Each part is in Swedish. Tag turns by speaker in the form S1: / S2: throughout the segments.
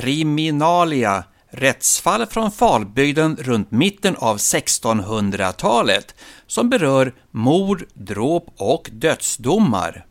S1: Kriminalia Rättsfall från Falbygden runt mitten av 1600-talet som berör mord, dråp och dödsdomar.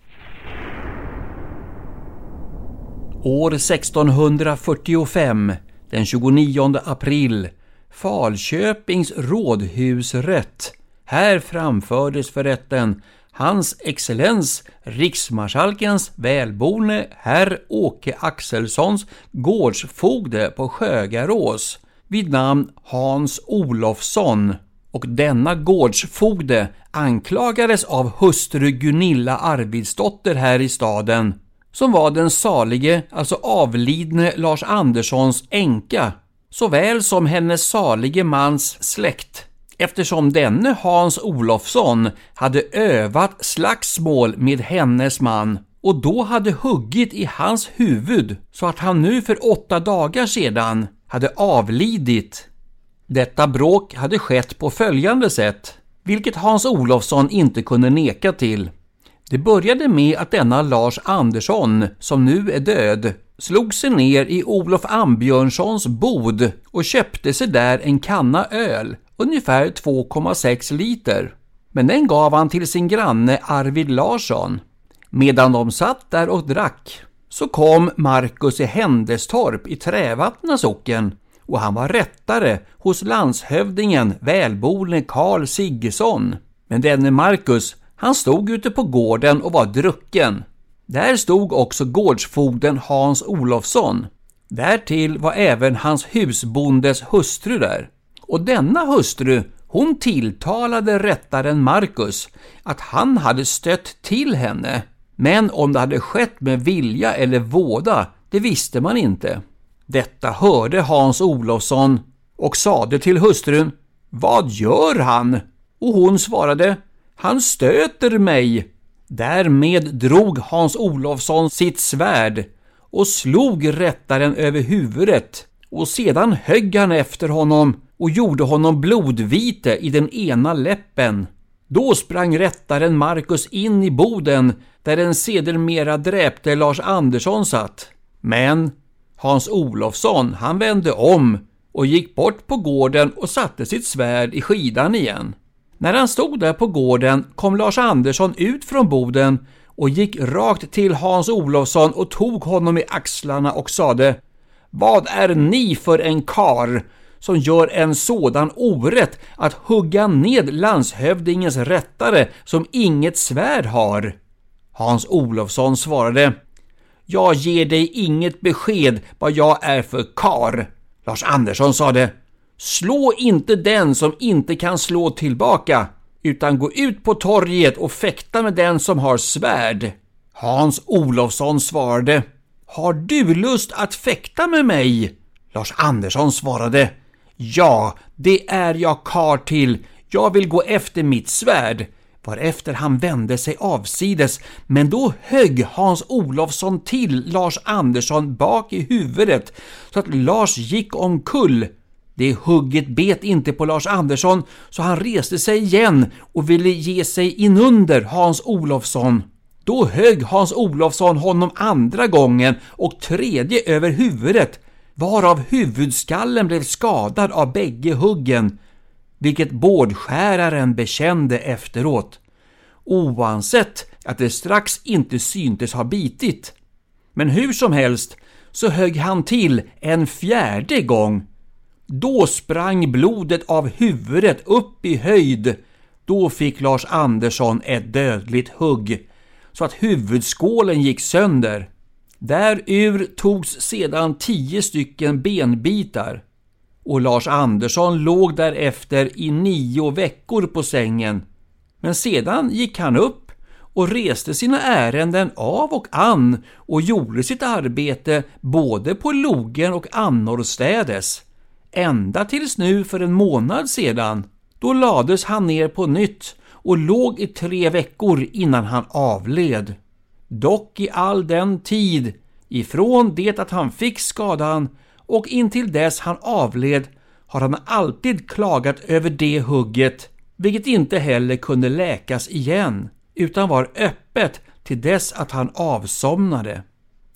S1: År 1645, den 29 april, Falköpings rådhusrätt. Här framfördes för rätten Hans excellens riksmarskalkens välborne herr Åke Axelssons gårdsfogde på Sjögarås vid namn Hans Olofsson. Och denna gårdsfogde anklagades av hustru Gunilla Arvidsdotter här i staden som var den salige, alltså avlidne Lars Anderssons änka såväl som hennes salige mans släkt eftersom denne Hans Olofsson hade övat slagsmål med hennes man och då hade huggit i hans huvud så att han nu för åtta dagar sedan hade avlidit. Detta bråk hade skett på följande sätt, vilket Hans Olofsson inte kunde neka till. Det började med att denna Lars Andersson, som nu är död, slog sig ner i Olof Ambjörnssons bod och köpte sig där en kanna öl ungefär 2,6 liter. Men den gav han till sin granne Arvid Larsson. Medan de satt där och drack så kom Marcus i Händestorp i Trävattna socken och han var rättare hos landshövdingen välborne Karl Siggesson. Men denne Marcus, han stod ute på gården och var drucken. Där stod också gårdsfogden Hans Olofsson. Därtill var även hans husbondes hustru där. Och denna hustru, hon tilltalade rättaren Markus att han hade stött till henne. Men om det hade skett med vilja eller våda, det visste man inte. Detta hörde Hans Olofsson och sade till hustrun Vad gör han? Och hon svarade han stöter mig. Därmed drog Hans Olofsson sitt svärd och slog rättaren över huvudet och sedan högg han efter honom och gjorde honom blodvite i den ena läppen. Då sprang rättaren Markus in i boden där den sedermera dräpte Lars Andersson satt. Men Hans Olofsson, han vände om och gick bort på gården och satte sitt svärd i skidan igen. När han stod där på gården kom Lars Andersson ut från boden och gick rakt till Hans Olofsson och tog honom i axlarna och sade Vad är ni för en kar som gör en sådan orätt att hugga ned landshövdingens rättare som inget svärd har? Hans Olofsson svarade Jag ger dig inget besked vad jag är för kar. Lars Andersson sade Slå inte den som inte kan slå tillbaka, utan gå ut på torget och fäkta med den som har svärd. Hans Olofsson svarade Har du lust att fäkta med mig? Lars Andersson svarade Ja, det är jag kar till. Jag vill gå efter mitt svärd. Varefter han vände sig avsides, men då högg Hans Olofsson till Lars Andersson bak i huvudet så att Lars gick omkull. Det hugget bet inte på Lars Andersson så han reste sig igen och ville ge sig inunder Hans Olofsson. Då högg Hans Olofsson honom andra gången och tredje över huvudet varav huvudskallen blev skadad av bägge huggen, vilket bårdskäraren bekände efteråt, oansett att det strax inte syntes ha bitit. Men hur som helst så högg han till en fjärde gång. Då sprang blodet av huvudet upp i höjd. Då fick Lars Andersson ett dödligt hugg, så att huvudskålen gick sönder. Därur togs sedan tio stycken benbitar och Lars Andersson låg därefter i nio veckor på sängen. Men sedan gick han upp och reste sina ärenden av och an och gjorde sitt arbete både på logen och annorstädes. Ända tills nu för en månad sedan. Då lades han ner på nytt och låg i tre veckor innan han avled. Dock i all den tid, ifrån det att han fick skadan och intill dess han avled, har han alltid klagat över det hugget, vilket inte heller kunde läkas igen, utan var öppet till dess att han avsomnade.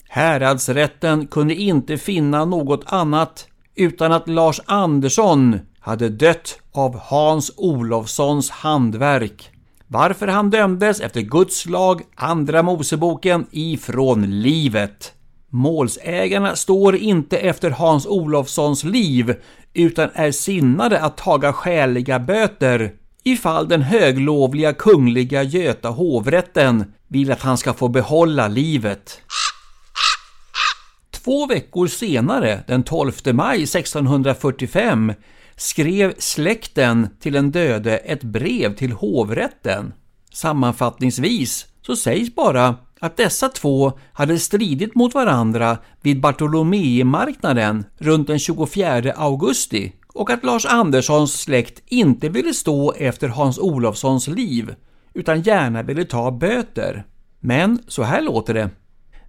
S1: Häradsrätten kunde inte finna något annat utan att Lars Andersson hade dött av Hans Olofssons handverk. Varför han dömdes efter Guds lag, Andra Moseboken, ifrån livet. Målsägarna står inte efter Hans Olofssons liv utan är sinnade att taga skäliga böter ifall den höglovliga kungliga Göta hovrätten vill att han ska få behålla livet. Två veckor senare, den 12 maj 1645, skrev släkten till den döde ett brev till hovrätten. Sammanfattningsvis så sägs bara att dessa två hade stridit mot varandra vid Bartolomeemarknaden runt den 24 augusti och att Lars Anderssons släkt inte ville stå efter Hans Olofssons liv utan gärna ville ta böter. Men så här låter det.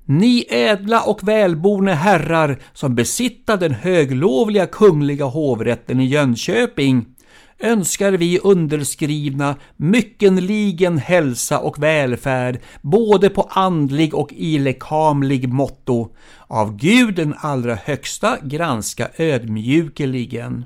S1: Ni ädla och välborne herrar som besitta den höglovliga kungliga hovrätten i Jönköping önskar vi underskrivna myckenligen hälsa och välfärd både på andlig och i lekamlig motto av Gud den allra högsta granska ödmjukeligen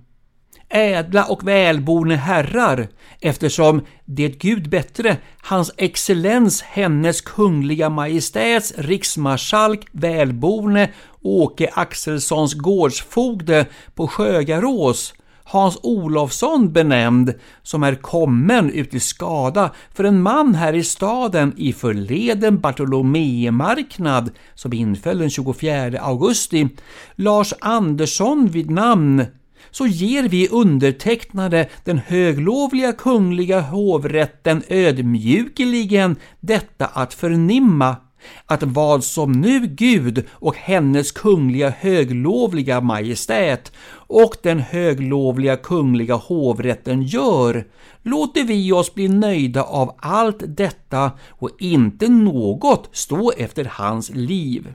S1: ädla och välborne herrar, eftersom det Gud bättre, hans excellens hennes kungliga majestäts riksmarskalk välborne Åke Axelssons gårdsfogde på Sjögarås, Hans Olofsson benämnd, som är kommen ut i skada för en man här i staden i förleden Bartolomemarknad som inföll den 24 augusti, Lars Andersson vid namn, så ger vi undertecknade den höglovliga kungliga hovrätten ödmjukeligen detta att förnimma att vad som nu Gud och hennes kungliga höglovliga majestät och den höglovliga kungliga hovrätten gör, låter vi oss bli nöjda av allt detta och inte något stå efter hans liv.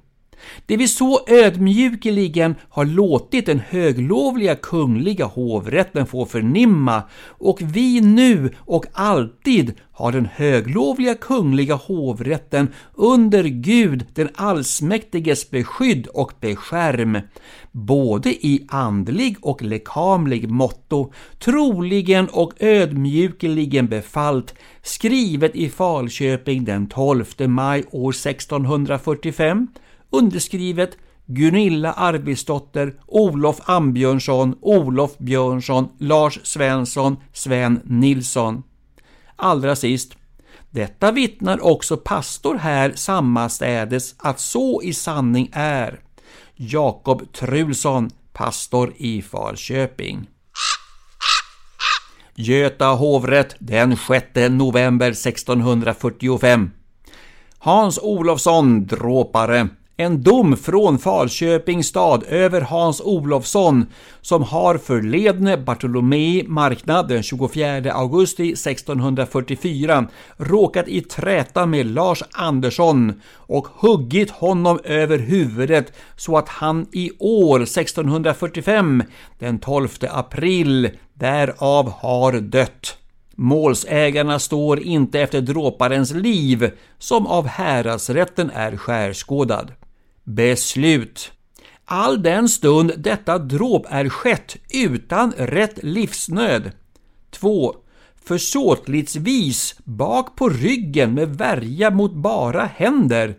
S1: Det vi så ödmjukeligen har låtit den höglovliga kungliga hovrätten få förnimma och vi nu och alltid har den höglovliga kungliga hovrätten under Gud den allsmäktiges beskydd och beskärm, både i andlig och lekamlig motto, troligen och ödmjukeligen befallt, skrivet i Falköping den 12 maj år 1645, Underskrivet Gunilla Arvidsdotter, Olof Ambjörnsson, Olof Björnsson, Lars Svensson, Sven Nilsson. Allra sist. Detta vittnar också pastor här sammastädes att så i sanning är. Jakob Trulsson, pastor i Falköping. Göta hovrätt den 6 november 1645. Hans Olofsson, dråpare, en dom från Falköpings stad över Hans Olofsson som har förledne Bartolomei marknad den 24 augusti 1644 råkat i träta med Lars Andersson och huggit honom över huvudet så att han i år 1645 den 12 april därav har dött. Målsägarna står inte efter dråparens liv, som av häradsrätten är skärskådad. Beslut All den stund detta dråp är skett utan rätt livsnöd. 2. Försåtlighetsvis bak på ryggen med värja mot bara händer.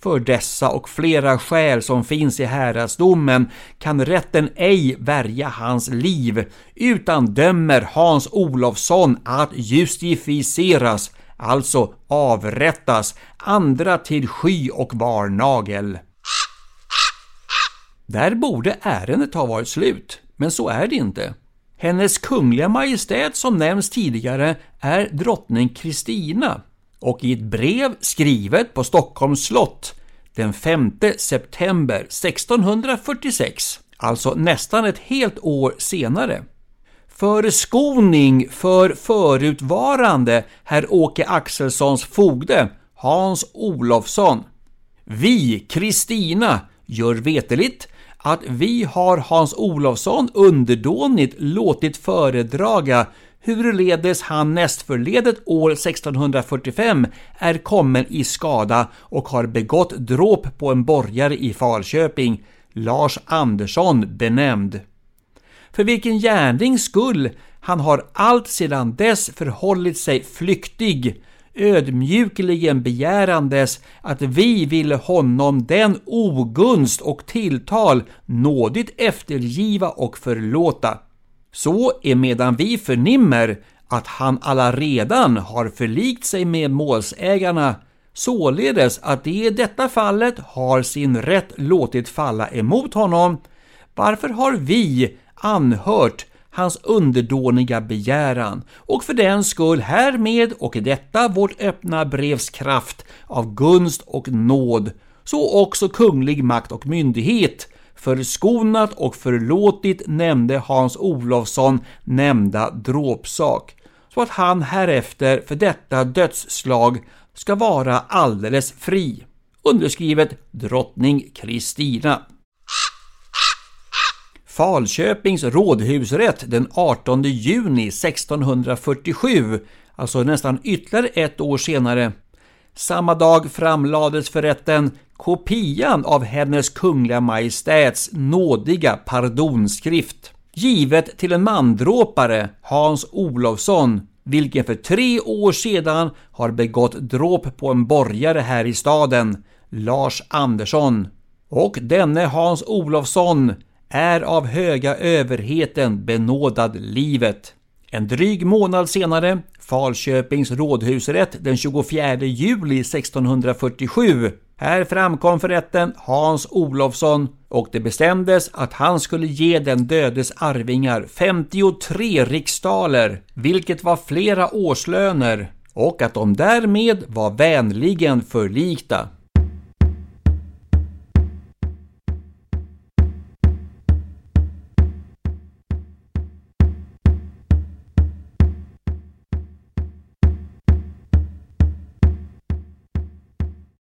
S1: För dessa och flera skäl som finns i häradsdomen kan rätten ej värja hans liv, utan dömer Hans Olofsson att justificeras, alltså avrättas, andra till sky och varnagel. Där borde ärendet ha varit slut, men så är det inte. Hennes kungliga majestät som nämns tidigare är drottning Kristina och i ett brev skrivet på Stockholms slott den 5 september 1646, alltså nästan ett helt år senare. Förskoning för förutvarande herr Åke Axelssons fogde Hans Olofsson. Vi, Kristina, gör veteligt att vi har Hans Olofsson underdånigt låtit föredraga hurledes han nästförledet år 1645 är kommen i skada och har begått dråp på en borgare i Falköping, Lars Andersson benämnd. För vilken gärning skull han har allt sedan dess förhållit sig flyktig, ödmjukligen begärandes att vi ville honom den ogunst och tilltal nådigt eftergiva och förlåta. Så emedan vi förnimmer att han allaredan har förlikt sig med målsägarna, således att de i detta fallet har sin rätt låtit falla emot honom, varför har vi anhört hans underdåniga begäran och för den skull härmed och i detta vårt öppna brevs kraft av gunst och nåd, så också kunglig makt och myndighet förskonat och förlåtit nämnde Hans Olofsson nämnda dråpsak, så att han härefter för detta dödsslag ska vara alldeles fri. Underskrivet Drottning Kristina. Falköpings rådhusrätt den 18 juni 1647, alltså nästan ytterligare ett år senare. Samma dag framlades för rätten kopian av Hennes Kungliga Majestäts nådiga pardonskrift, givet till en mandråpare, Hans Olofsson, vilken för tre år sedan har begått dråp på en borgare här i staden, Lars Andersson. Och denne Hans Olofsson är av höga överheten benådad livet. En dryg månad senare, Falköpings rådhusrätt den 24 juli 1647, här framkom för rätten Hans Olofsson och det bestämdes att han skulle ge den dödes arvingar 53 riksdaler, vilket var flera årslöner, och att de därmed var vänligen förlikta.